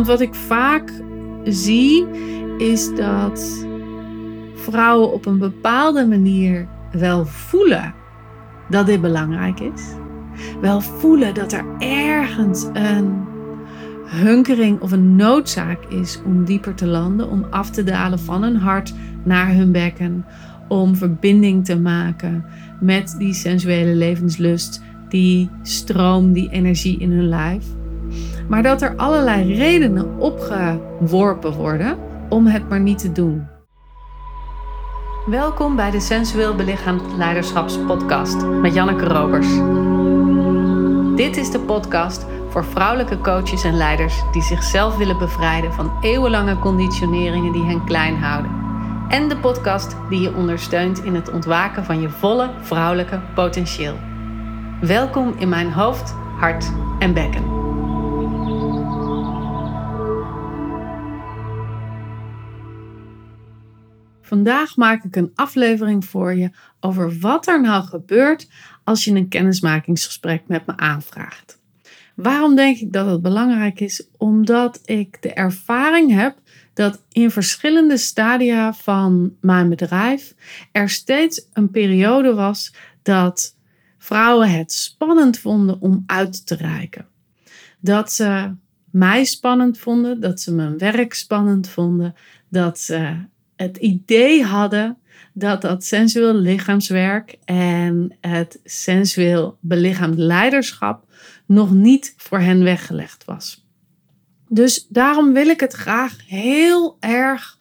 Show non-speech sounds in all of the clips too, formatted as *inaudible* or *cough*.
Want wat ik vaak zie, is dat vrouwen op een bepaalde manier wel voelen dat dit belangrijk is. Wel voelen dat er ergens een hunkering of een noodzaak is om dieper te landen, om af te dalen van hun hart naar hun bekken, om verbinding te maken met die sensuele levenslust, die stroom, die energie in hun lijf. Maar dat er allerlei redenen opgeworpen worden om het maar niet te doen. Welkom bij de Sensueel Belichaamd Leiderschapspodcast met Janneke Robers. Dit is de podcast voor vrouwelijke coaches en leiders die zichzelf willen bevrijden van eeuwenlange conditioneringen die hen klein houden. En de podcast die je ondersteunt in het ontwaken van je volle vrouwelijke potentieel. Welkom in mijn hoofd, hart en bekken. Vandaag maak ik een aflevering voor je over wat er nou gebeurt als je een kennismakingsgesprek met me aanvraagt. Waarom denk ik dat het belangrijk is? Omdat ik de ervaring heb dat in verschillende stadia van mijn bedrijf er steeds een periode was dat vrouwen het spannend vonden om uit te reiken. Dat ze mij spannend vonden, dat ze mijn werk spannend vonden, dat ze het idee hadden dat dat sensueel lichaamswerk en het sensueel belichaamd leiderschap nog niet voor hen weggelegd was. Dus daarom wil ik het graag heel erg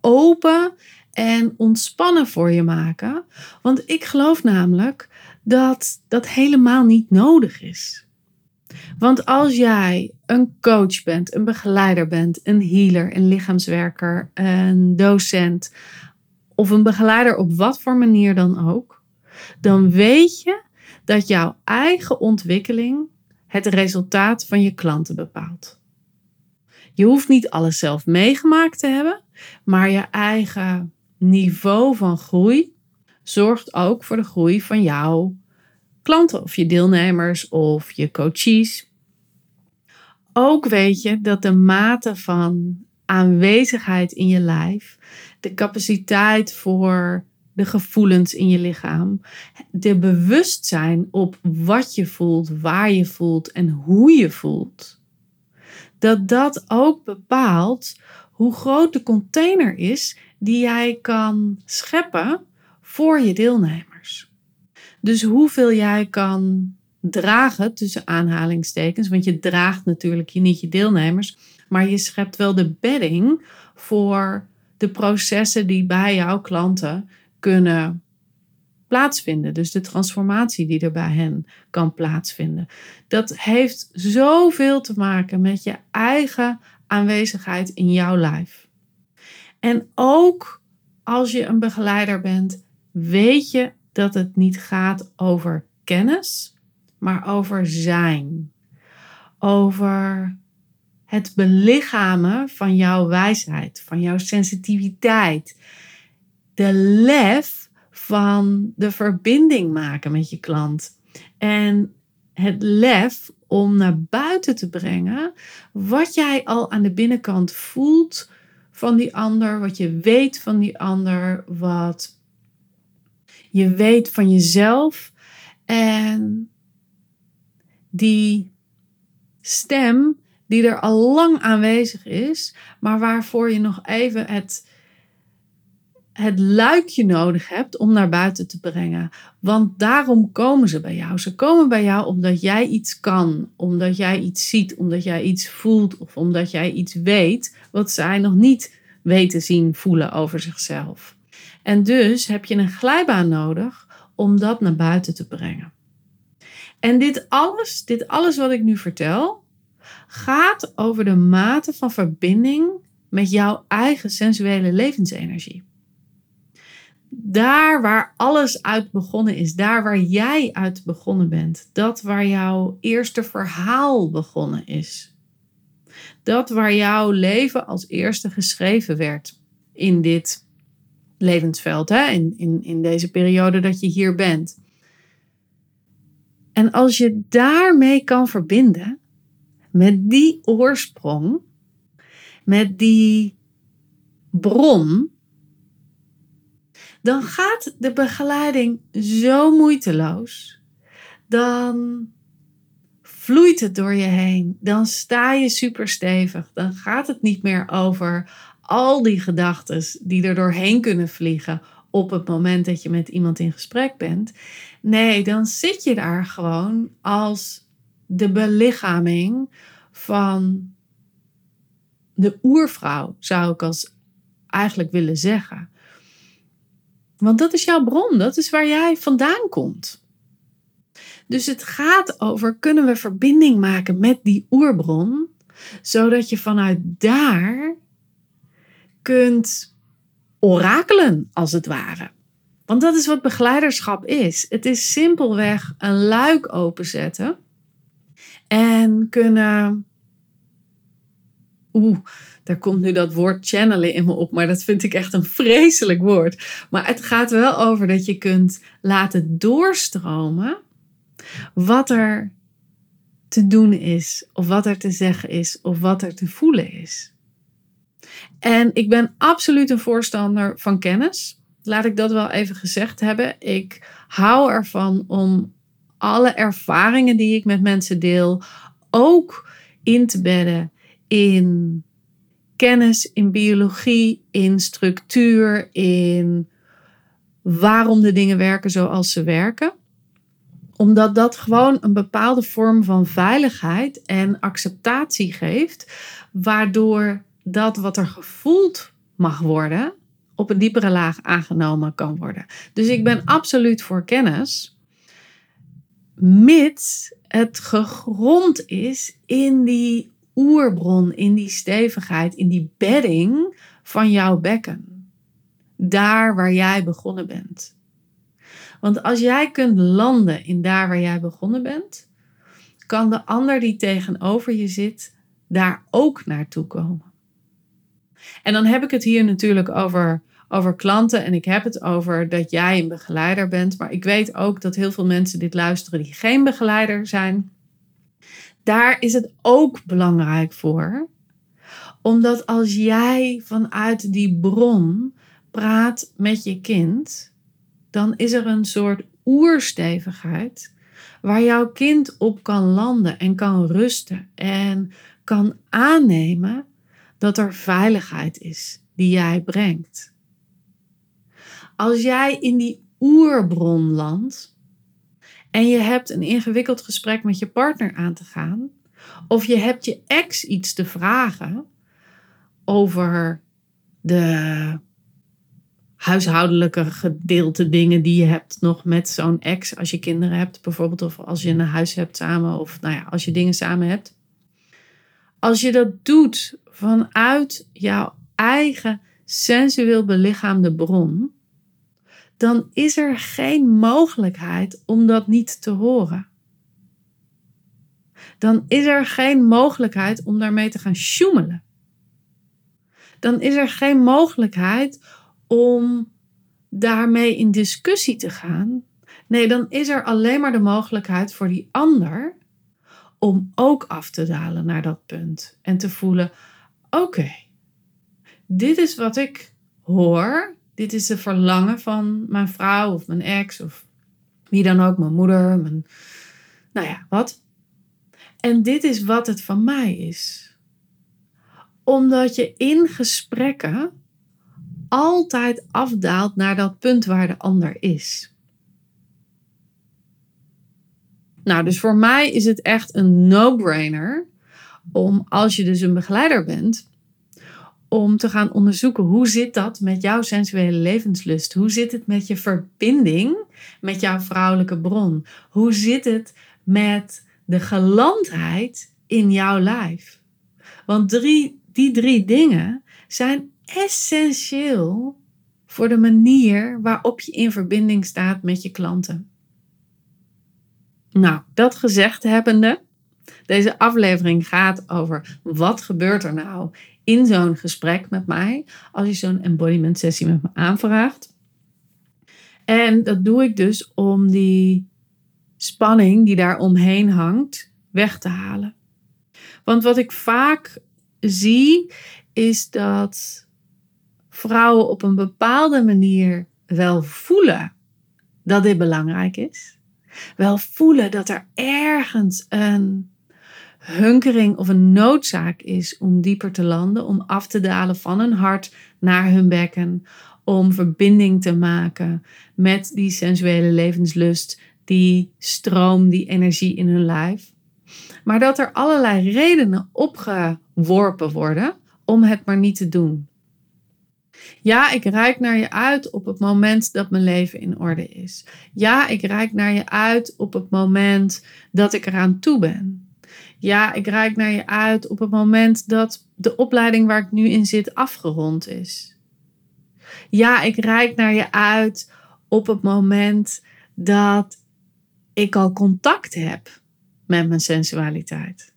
open en ontspannen voor je maken. Want ik geloof namelijk dat dat helemaal niet nodig is. Want als jij een coach bent, een begeleider bent, een healer, een lichaamswerker, een docent of een begeleider op wat voor manier dan ook, dan weet je dat jouw eigen ontwikkeling het resultaat van je klanten bepaalt. Je hoeft niet alles zelf meegemaakt te hebben, maar je eigen niveau van groei zorgt ook voor de groei van jouw klanten of je deelnemers of je coaches. Ook weet je dat de mate van aanwezigheid in je lijf, de capaciteit voor de gevoelens in je lichaam, de bewustzijn op wat je voelt, waar je voelt en hoe je voelt, dat dat ook bepaalt hoe groot de container is die jij kan scheppen voor je deelnemers. Dus hoeveel jij kan dragen, tussen aanhalingstekens, want je draagt natuurlijk je niet je deelnemers, maar je schept wel de bedding voor de processen die bij jouw klanten kunnen plaatsvinden. Dus de transformatie die er bij hen kan plaatsvinden. Dat heeft zoveel te maken met je eigen aanwezigheid in jouw lijf. En ook als je een begeleider bent, weet je dat het niet gaat over kennis, maar over zijn. Over het belichamen van jouw wijsheid, van jouw sensitiviteit. De lef van de verbinding maken met je klant. En het lef om naar buiten te brengen wat jij al aan de binnenkant voelt van die ander, wat je weet van die ander, wat je weet van jezelf. En die stem die er al lang aanwezig is, maar waarvoor je nog even het, het luikje nodig hebt om naar buiten te brengen. Want daarom komen ze bij jou. Ze komen bij jou omdat jij iets kan, omdat jij iets ziet, omdat jij iets voelt of omdat jij iets weet wat zij nog niet weten, zien, voelen over zichzelf. En dus heb je een glijbaan nodig om dat naar buiten te brengen. En dit alles, dit alles wat ik nu vertel, gaat over de mate van verbinding met jouw eigen sensuele levensenergie. Daar waar alles uit begonnen is, daar waar jij uit begonnen bent, dat waar jouw eerste verhaal begonnen is. Dat waar jouw leven als eerste geschreven werd in dit levensveld, hè? In, in, in deze periode dat je hier bent. En als je daarmee kan verbinden, met die oorsprong, met die bron, dan gaat de begeleiding zo moeiteloos. Dan vloeit het door je heen. Dan sta je super stevig. Dan gaat het niet meer over al die gedachten die er doorheen kunnen vliegen op het moment dat je met iemand in gesprek bent. Nee, dan zit je daar gewoon als de belichaming van de oervrouw, zou ik als eigenlijk willen zeggen. Want dat is jouw bron, dat is waar jij vandaan komt. Dus het gaat over kunnen we verbinding maken met die oerbron, zodat je vanuit daar kunt orakelen, als het ware. Want dat is wat begeleiderschap is. Het is simpelweg een luik openzetten en kunnen. Oeh, daar komt nu dat woord channelen in me op, maar dat vind ik echt een vreselijk woord. Maar het gaat wel over dat je kunt laten doorstromen wat er te doen is, of wat er te zeggen is, of wat er te voelen is. En ik ben absoluut een voorstander van kennis. Laat ik dat wel even gezegd hebben. Ik hou ervan om alle ervaringen die ik met mensen deel ook in te bedden in kennis, in biologie, in structuur, in waarom de dingen werken zoals ze werken. Omdat dat gewoon een bepaalde vorm van veiligheid en acceptatie geeft, waardoor dat wat er gevoeld mag worden, op een diepere laag aangenomen kan worden. Dus ik ben absoluut voor kennis, mits het gegrond is in die oerbron, in die stevigheid, in die bedding van jouw bekken. Daar waar jij begonnen bent. Want als jij kunt landen in daar waar jij begonnen bent, kan de ander die tegenover je zit daar ook naartoe komen. En dan heb ik het hier natuurlijk over, over klanten en ik heb het over dat jij een begeleider bent. Maar ik weet ook dat heel veel mensen dit luisteren die geen begeleider zijn. Daar is het ook belangrijk voor. Omdat als jij vanuit die bron praat met je kind, dan is er een soort oerstevigheid waar jouw kind op kan landen en kan rusten en kan aannemen dat er veiligheid is die jij brengt. Als jij in die oerbron landt en je hebt een ingewikkeld gesprek met je partner aan te gaan, of je hebt je ex iets te vragen over de huishoudelijke gedeelte dingen die je hebt nog met zo'n ex als je kinderen hebt bijvoorbeeld of als je een huis hebt samen of nou ja, als je dingen samen hebt. Als je dat doet vanuit jouw eigen sensueel belichaamde bron, dan is er geen mogelijkheid om dat niet te horen. Dan is er geen mogelijkheid om daarmee te gaan sjoemelen. Dan is er geen mogelijkheid om daarmee in discussie te gaan. Nee, dan is er alleen maar de mogelijkheid voor die ander om ook af te dalen naar dat punt en te voelen: oké, dit is wat ik hoor. Dit is de verlangen van mijn vrouw of mijn ex of wie dan ook, mijn moeder, mijn, nou ja, wat. En dit is wat het van mij is. Omdat je in gesprekken altijd afdaalt naar dat punt waar de ander is. Nou, dus voor mij is het echt een no-brainer om als je dus een begeleider bent, om te gaan onderzoeken hoe zit dat met jouw sensuele levenslust? Hoe zit het met je verbinding met jouw vrouwelijke bron? Hoe zit het met de gelandheid in jouw lijf? Want die drie dingen zijn essentieel voor de manier waarop je in verbinding staat met je klanten. Nou, dat gezegd hebbende, deze aflevering gaat over wat gebeurt er nou in zo'n gesprek met mij als je zo'n embodiment sessie met me aanvraagt. En dat doe ik dus om die spanning die daar omheen hangt weg te halen. Want wat ik vaak zie is dat vrouwen op een bepaalde manier wel voelen dat dit belangrijk is. Wel voelen dat er ergens een hunkering of een noodzaak is om dieper te landen, om af te dalen van hun hart naar hun bekken, om verbinding te maken met die sensuele levenslust, die stroom, die energie in hun lijf. Maar dat er allerlei redenen opgeworpen worden om het maar niet te doen. Ja, ik reik naar je uit op het moment dat mijn leven in orde is. Ja, ik reik naar je uit op het moment dat ik eraan toe ben. Ja, ik reik naar je uit op het moment dat de opleiding waar ik nu in zit afgerond is. Ja, ik reik naar je uit op het moment dat ik al contact heb met mijn sensualiteit.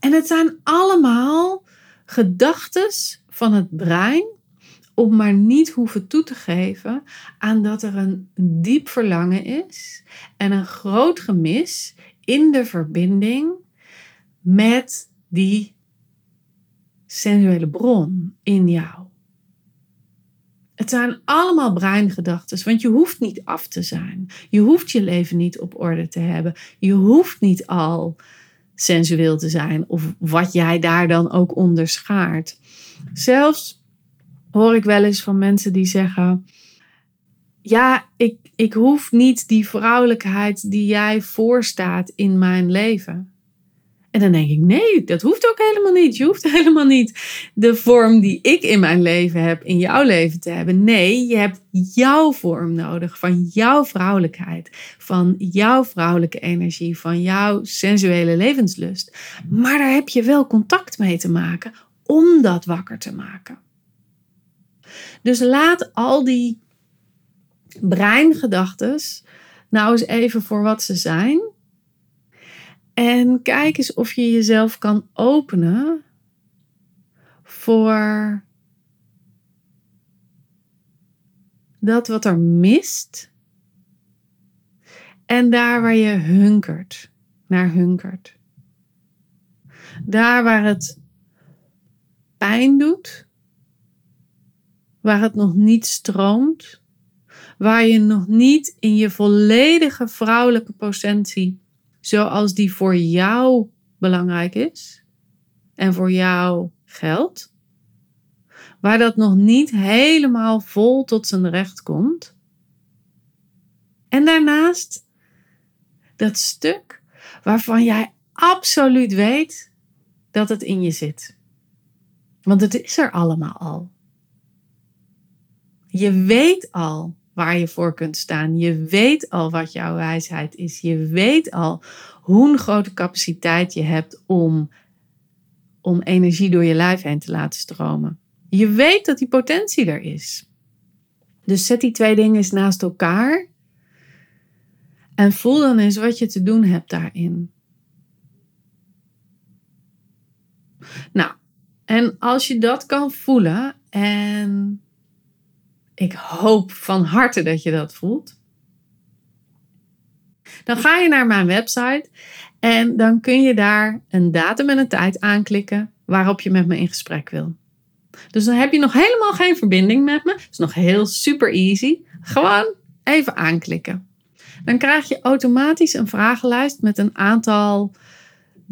En het zijn allemaal gedachten van het brein om maar niet hoeven toe te geven aan dat er een diep verlangen is en een groot gemis in de verbinding met die sensuele bron in jou. Het zijn allemaal breingedachten, want je hoeft niet af te zijn. Je hoeft je leven niet op orde te hebben. Je hoeft niet al sensueel te zijn of wat jij daar dan ook onderschaart. Zelfs hoor ik wel eens van mensen die zeggen: Ja, ik, ik hoef niet die vrouwelijkheid die jij voorstaat in mijn leven. En dan denk ik, nee, dat hoeft ook helemaal niet. Je hoeft *laughs* helemaal niet de vorm die ik in mijn leven heb, in jouw leven te hebben. Nee, je hebt jouw vorm nodig van jouw vrouwelijkheid, van jouw vrouwelijke energie, van jouw sensuele levenslust. Maar daar heb je wel contact mee te maken om dat wakker te maken. Dus laat al die breingedachten nou eens even voor wat ze zijn en kijk eens of je jezelf kan openen voor dat wat er mist. En daar waar je hunkert, naar hunkert. Daar waar het pijn doet, waar het nog niet stroomt, waar je nog niet in je volledige vrouwelijke potentie zoals die voor jou belangrijk is en voor jou geldt, waar dat nog niet helemaal vol tot zijn recht komt. En daarnaast dat stuk waarvan jij absoluut weet dat het in je zit. Want het is er allemaal al. Je weet al waar je voor kunt staan. Je weet al wat jouw wijsheid is. Je weet al hoe grote capaciteit je hebt om, om energie door je lijf heen te laten stromen. Je weet dat die potentie er is. Dus zet die twee dingen eens naast elkaar. En voel dan eens wat je te doen hebt daarin. Nou, en als je dat kan voelen en ik hoop van harte dat je dat voelt. Dan ga je naar mijn website en dan kun je daar een datum en een tijd aanklikken waarop je met me in gesprek wil. Dus dan heb je nog helemaal geen verbinding met me. Het is nog heel super easy. Gewoon even aanklikken. Dan krijg je automatisch een vragenlijst met een aantal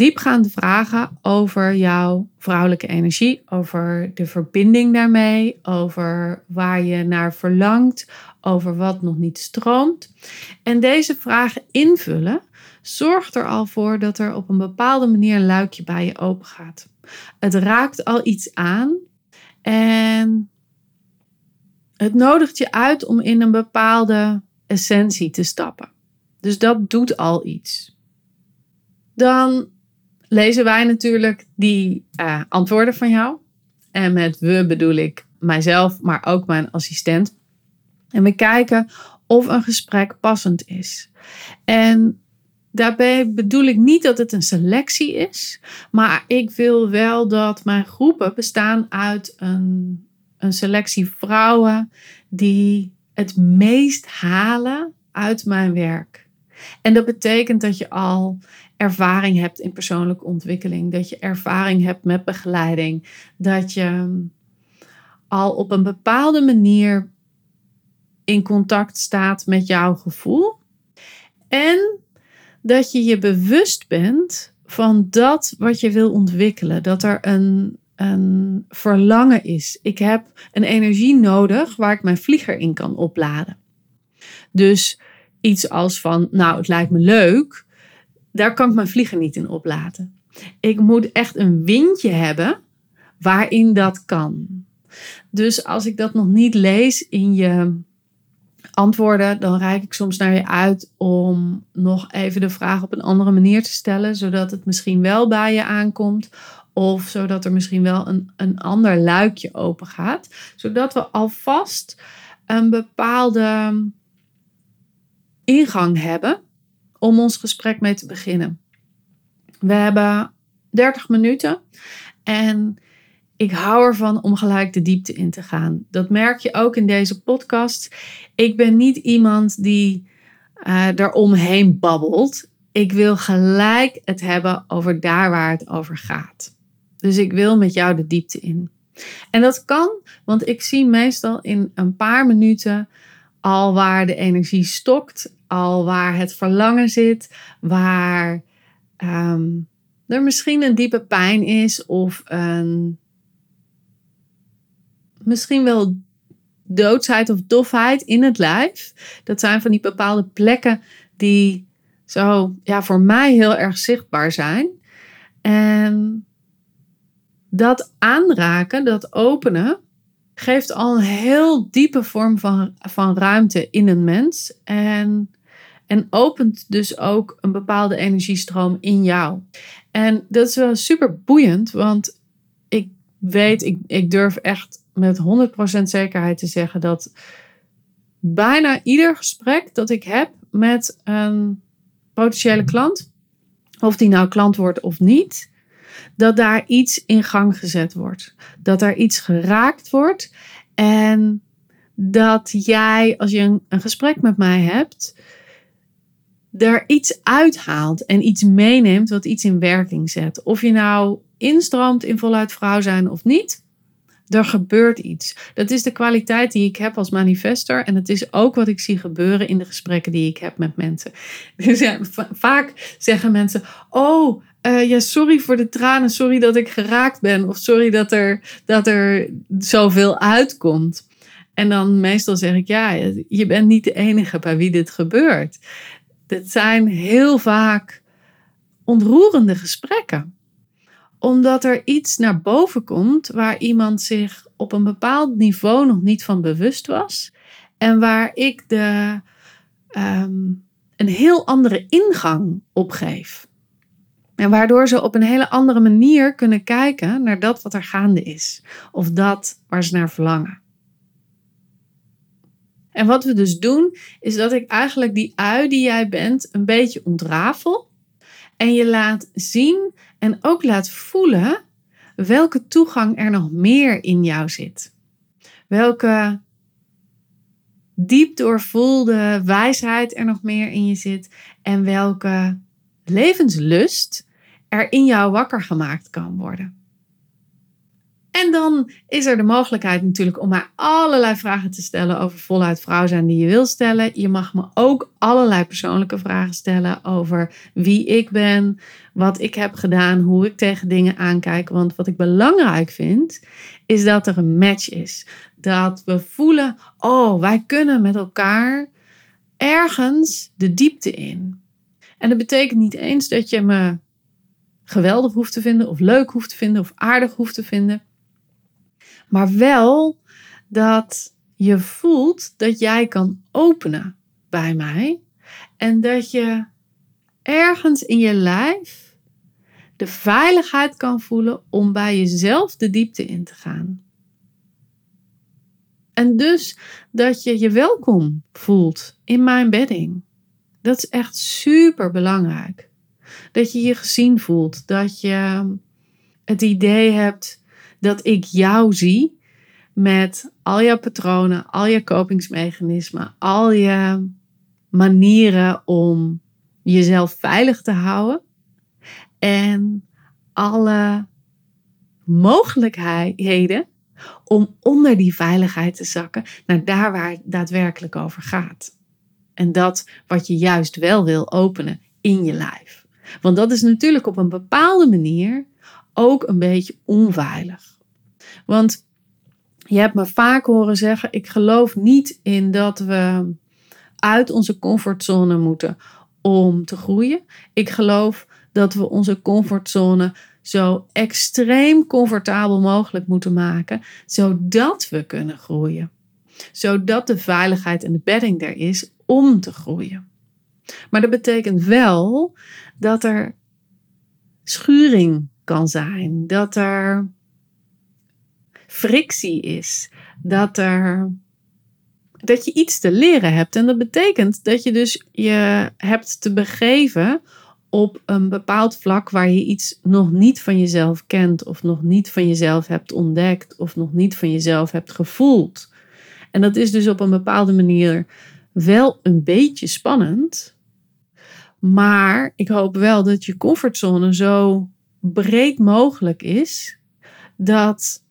diepgaande vragen over jouw vrouwelijke energie, over de verbinding daarmee, over waar je naar verlangt, over wat nog niet stroomt. En deze vragen invullen zorgt er al voor dat er op een bepaalde manier een luikje bij je open gaat. Het raakt al iets aan en het nodigt je uit om in een bepaalde essentie te stappen. Dus dat doet al iets. Dan lezen wij natuurlijk die uh, antwoorden van jou. En met we bedoel ik mijzelf, maar ook mijn assistent. En we kijken of een gesprek passend is. En daarbij bedoel ik niet dat het een selectie is, maar ik wil wel dat mijn groepen bestaan uit een, een selectie vrouwen die het meest halen uit mijn werk. En dat betekent dat je al ervaring hebt in persoonlijke ontwikkeling, dat je ervaring hebt met begeleiding, dat je al op een bepaalde manier in contact staat met jouw gevoel. En dat je je bewust bent van dat wat je wil ontwikkelen. Dat er een, een verlangen is. Ik heb een energie nodig waar ik mijn vlieger in kan opladen. Dus iets als van, nou, het lijkt me leuk, daar kan ik mijn vlieger niet in opladen. Ik moet echt een windje hebben waarin dat kan. Dus als ik dat nog niet lees in je antwoorden, dan reik ik soms naar je uit om nog even de vraag op een andere manier te stellen, zodat het misschien wel bij je aankomt. Of zodat er misschien wel een, een ander luikje open gaat. Zodat we alvast een bepaalde ingang hebben om ons gesprek mee te beginnen. We hebben 30 minuten en ik hou ervan om gelijk de diepte in te gaan. Dat merk je ook in deze podcast. Ik ben niet iemand die uh, er omheen babbelt. Ik wil gelijk het hebben over daar waar het over gaat. Dus ik wil met jou de diepte in. En dat kan, want ik zie meestal in een paar minuten al waar de energie stokt, al waar het verlangen zit, waar um, er misschien een diepe pijn is of een misschien wel doodsheid of dofheid in het lijf. Dat zijn van die bepaalde plekken die zo ja, voor mij heel erg zichtbaar zijn. En dat aanraken, dat openen, geeft al een heel diepe vorm van, van ruimte in een mens. En, en opent dus ook een bepaalde energiestroom in jou. En dat is wel super boeiend, want ik weet, ik, ik durf echt met 100% zekerheid te zeggen dat bijna ieder gesprek dat ik heb met een potentiële klant, of die nou klant wordt of niet, dat daar iets in gang gezet wordt. Dat daar iets geraakt wordt en dat jij, als je een, een gesprek met mij hebt, er iets uithaalt en iets meeneemt wat iets in werking zet. Of je nou instroomt in voluit vrouw zijn of niet, er gebeurt iets. Dat is de kwaliteit die ik heb als manifester. En het is ook wat ik zie gebeuren in de gesprekken die ik heb met mensen. *laughs* Dus vaak zeggen mensen: Oh, uh, ja, sorry voor de tranen. Sorry dat ik geraakt ben. Of sorry dat er, dat er zoveel uitkomt. En dan meestal zeg ik: Ja, je bent niet de enige bij wie dit gebeurt. Het zijn heel vaak ontroerende gesprekken omdat er iets naar boven komt waar iemand zich op een bepaald niveau nog niet van bewust was. En waar ik de, um, een heel andere ingang op geef. En waardoor ze op een hele andere manier kunnen kijken naar dat wat er gaande is. Of dat waar ze naar verlangen. En wat we dus doen, is dat ik eigenlijk die ui die jij bent een beetje ontrafel. En je laat zien en ook laat voelen welke toegang er nog meer in jou zit. Welke diep doorvoelde wijsheid er nog meer in je zit. En welke levenslust er in jou wakker gemaakt kan worden. En dan is er de mogelijkheid natuurlijk om mij allerlei vragen te stellen over voluit vrouw zijn die je wil stellen. Je mag me ook allerlei persoonlijke vragen stellen over wie ik ben, wat ik heb gedaan, hoe ik tegen dingen aankijk. Want wat ik belangrijk vind, is dat er een match is. Dat we voelen, oh, wij kunnen met elkaar ergens de diepte in. En dat betekent niet eens dat je me geweldig hoeft te vinden, of leuk hoeft te vinden, of aardig hoeft te vinden. Maar wel dat je voelt dat jij kan openen bij mij. En dat je ergens in je lijf de veiligheid kan voelen om bij jezelf de diepte in te gaan. En dus dat je je welkom voelt in mijn bedding. Dat is echt super belangrijk. Dat je je gezien voelt. Dat je het idee hebt dat ik jou zie met al je patronen, al je kopingsmechanismen, al je manieren om jezelf veilig te houden en alle mogelijkheden om onder die veiligheid te zakken naar daar waar het daadwerkelijk over gaat. En dat wat je juist wel wil openen in je lijf. Want dat is natuurlijk op een bepaalde manier ook een beetje onveilig. Want je hebt me vaak horen zeggen: ik geloof niet in dat we uit onze comfortzone moeten om te groeien. Ik geloof dat we onze comfortzone zo extreem comfortabel mogelijk moeten maken, zodat we kunnen groeien. Zodat de veiligheid en de bedding er is om te groeien. Maar dat betekent wel dat er schuring kan zijn, dat er frictie is, dat er dat je iets te leren hebt. En dat betekent dat je dus je hebt te begeven op een bepaald vlak waar je iets nog niet van jezelf kent, of nog niet van jezelf hebt ontdekt, of nog niet van jezelf hebt gevoeld. En dat is dus op een bepaalde manier wel een beetje spannend. Maar ik hoop wel dat je comfortzone zo breed mogelijk is dat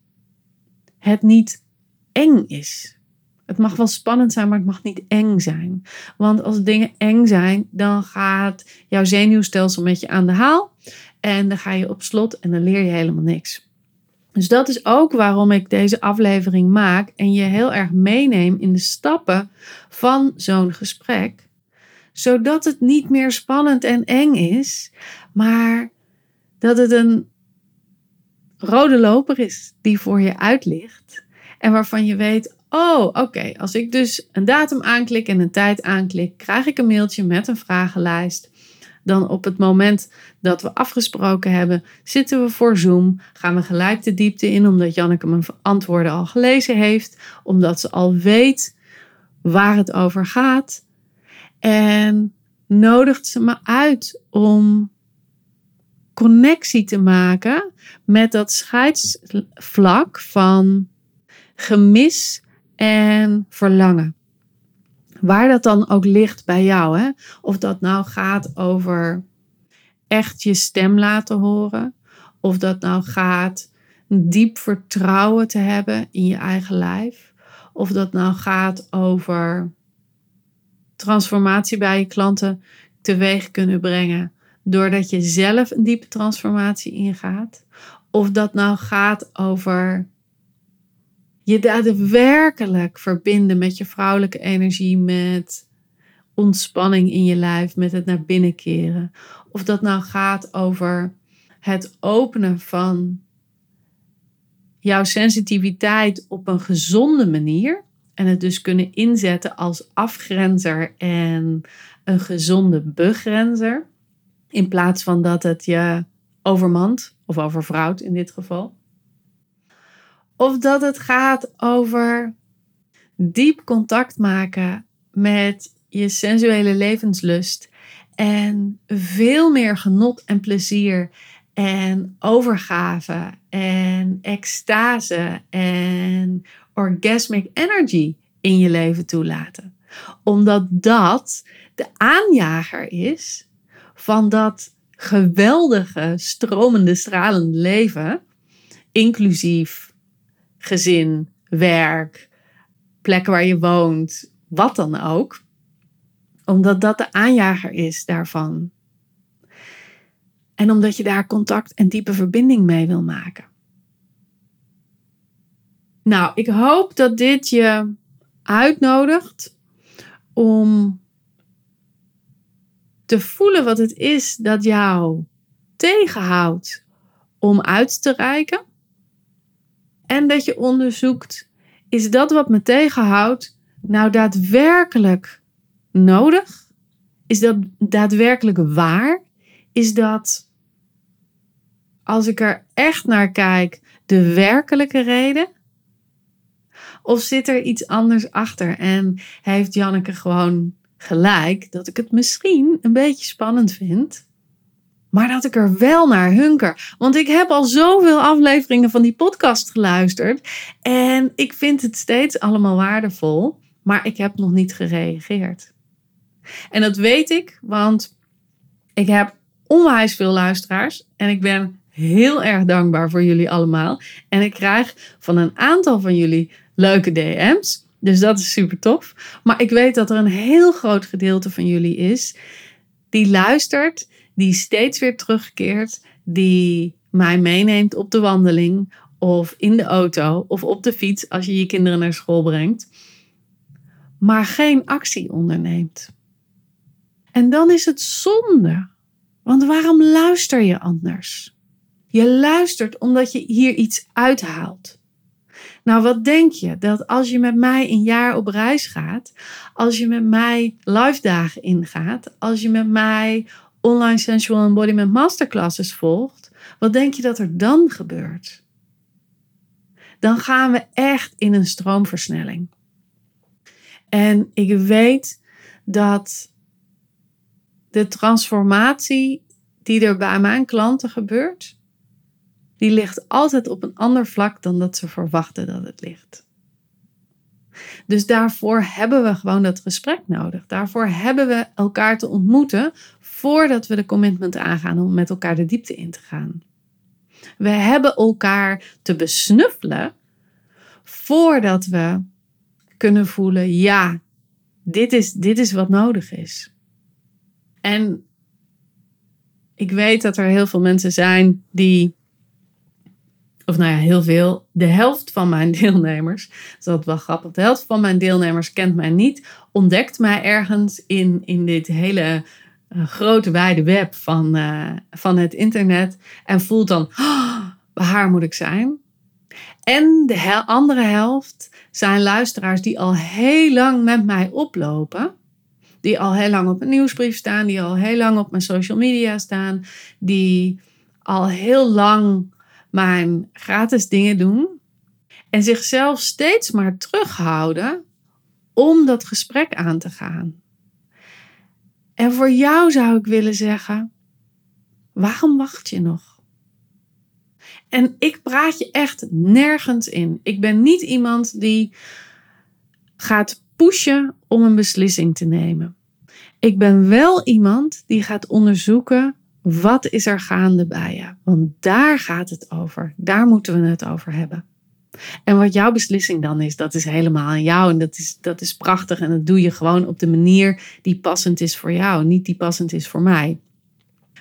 het niet eng is. Het mag wel spannend zijn, maar het mag niet eng zijn. Want als dingen eng zijn, dan gaat jouw zenuwstelsel met je aan de haal. En dan ga je op slot en dan leer je helemaal niks. Dus dat is ook waarom ik deze aflevering maak en je heel erg meeneem in de stappen van zo'n gesprek. Zodat het niet meer spannend en eng is, maar dat het een rode loper is die voor je uit ligt. En waarvan je weet, Oh, oké. Als ik dus een datum aanklik en een tijd aanklik, krijg ik een mailtje met een vragenlijst. Dan op het moment dat we afgesproken hebben, zitten we voor Zoom. Gaan we gelijk de diepte in, omdat Janneke mijn antwoorden al gelezen heeft. Omdat ze al weet waar het over gaat. En nodigt ze me uit om connectie te maken met dat scheidsvlak van gemis en verlangen. Waar dat dan ook ligt bij jou. Hè? Of dat nou gaat over echt je stem laten horen. Of dat nou gaat diep vertrouwen te hebben in je eigen lijf. Of dat nou gaat over transformatie bij je klanten teweeg kunnen brengen. Doordat je zelf een diepe transformatie ingaat. Of dat nou gaat over je daadwerkelijk verbinden met je vrouwelijke energie, met ontspanning in je lijf, met het naar binnen keren. Of dat nou gaat over het openen van jouw sensitiviteit op een gezonde manier. En het dus kunnen inzetten als afgrenzer en een gezonde begrenzer. In plaats van dat het je overmand of overvrouwt in dit geval. Of dat het gaat over diep contact maken met je sensuele levenslust. En veel meer genot en plezier en overgave en extase en orgasmic energy in je leven toelaten. Omdat dat de aanjager is van dat geweldige, stromende, stralende leven, inclusief gezin, werk, plekken waar je woont, wat dan ook. Omdat dat de aanjager is daarvan. En omdat je daar contact en diepe verbinding mee wil maken. Nou, ik hoop dat dit je uitnodigt om te voelen wat het is dat jou tegenhoudt om uit te reiken. En dat je onderzoekt, is dat wat me tegenhoudt nou daadwerkelijk nodig? Is dat daadwerkelijk waar? Is dat, als ik er echt naar kijk, de werkelijke reden? Of zit er iets anders achter en heeft Janneke gewoon gelijk dat ik het misschien een beetje spannend vind? Maar dat ik er wel naar hunker. Want ik heb al zoveel afleveringen van die podcast geluisterd. En ik vind het steeds allemaal waardevol. Maar ik heb nog niet gereageerd. En dat weet ik, want Ik heb onwijs veel luisteraars en ik ben heel erg dankbaar voor jullie allemaal. En ik krijg van een aantal van jullie leuke DM's. Dus dat is super tof. Maar ik weet dat er een heel groot gedeelte van jullie is die luistert, die steeds weer terugkeert, die mij meeneemt op de wandeling of in de auto of op de fiets als je je kinderen naar school brengt, maar geen actie onderneemt. En dan is het zonde. Want waarom luister je anders? Je luistert omdat je hier iets uithaalt. Nou, wat denk je? Dat als je met mij een jaar op reis gaat, als je met mij live dagen ingaat, als je met mij online sensual embodiment masterclasses volgt, wat denk je dat er dan gebeurt? Dan gaan we echt in een stroomversnelling. En ik weet dat de transformatie die er bij mijn klanten gebeurt, die ligt altijd op een ander vlak dan dat ze verwachten dat het ligt. Dus daarvoor hebben we gewoon dat gesprek nodig. Daarvoor hebben we elkaar te ontmoeten voordat we de commitment aangaan om met elkaar de diepte in te gaan. We hebben elkaar te besnuffelen voordat we kunnen voelen, ja, dit is, dit is wat nodig is. En ik weet dat er heel veel mensen zijn die, of nou ja, heel veel, de helft van mijn *laughs* deelnemers, dat is wel grappig, de helft van mijn deelnemers kent mij niet, ontdekt mij ergens in, in dit hele uh, grote wijde web van, uh, van het internet en voelt dan, oh, waar moet ik zijn? En de andere helft zijn luisteraars die al heel lang met mij oplopen die al heel lang op een nieuwsbrief staan, die al heel lang op mijn social media staan, die al heel lang mijn gratis dingen doen en zichzelf steeds maar terughouden om dat gesprek aan te gaan. En voor jou zou ik willen zeggen: waarom wacht je nog? En ik praat je echt nergens in. Ik ben niet iemand die gaat pushen om een beslissing te nemen. Ik ben wel iemand die gaat onderzoeken wat is er gaande bij je. Want daar gaat het over. Daar moeten we het over hebben. En wat jouw beslissing dan is, dat is helemaal aan jou. En dat is, dat is prachtig. En dat doe je gewoon op de manier die passend is voor jou, niet die passend is voor mij.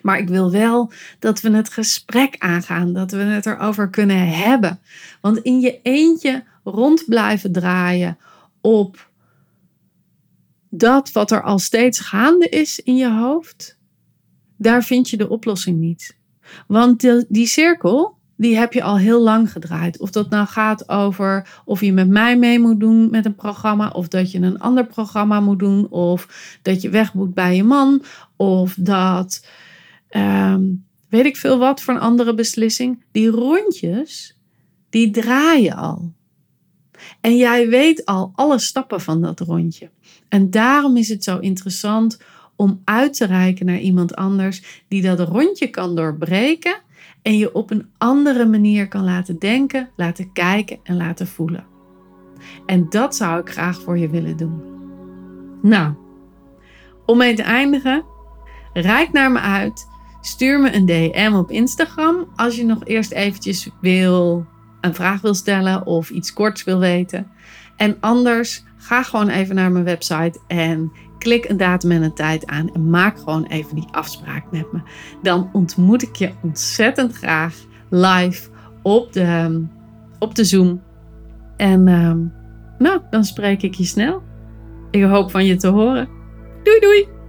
Maar ik wil wel dat we het gesprek aangaan, dat we het erover kunnen hebben. Want in je eentje rond blijven draaien op dat wat er al steeds gaande is in je hoofd, daar vind je de oplossing niet. Want die, cirkel, die heb je al heel lang gedraaid. Of dat nou gaat over of je met mij mee moet doen met een programma, of dat je een ander programma moet doen, of dat je weg moet bij je man, of dat ehm, weet ik veel wat voor een andere beslissing. Die rondjes, die draaien al. En jij weet al alle stappen van dat rondje. En daarom is het zo interessant om uit te reiken naar iemand anders die dat rondje kan doorbreken en je op een andere manier kan laten denken, laten kijken en laten voelen. En dat zou ik graag voor je willen doen. Nou, om mee te eindigen, reik naar me uit. Stuur me een DM op Instagram als je nog eerst eventjes wil een vraag wil stellen of iets korts wil weten. En anders ga gewoon even naar mijn website en klik een datum en een tijd aan en maak gewoon even die afspraak met me. Dan ontmoet ik je ontzettend graag live op de, op de Zoom. En um, nou, dan spreek ik je snel. Ik hoop van je te horen. Doei doei!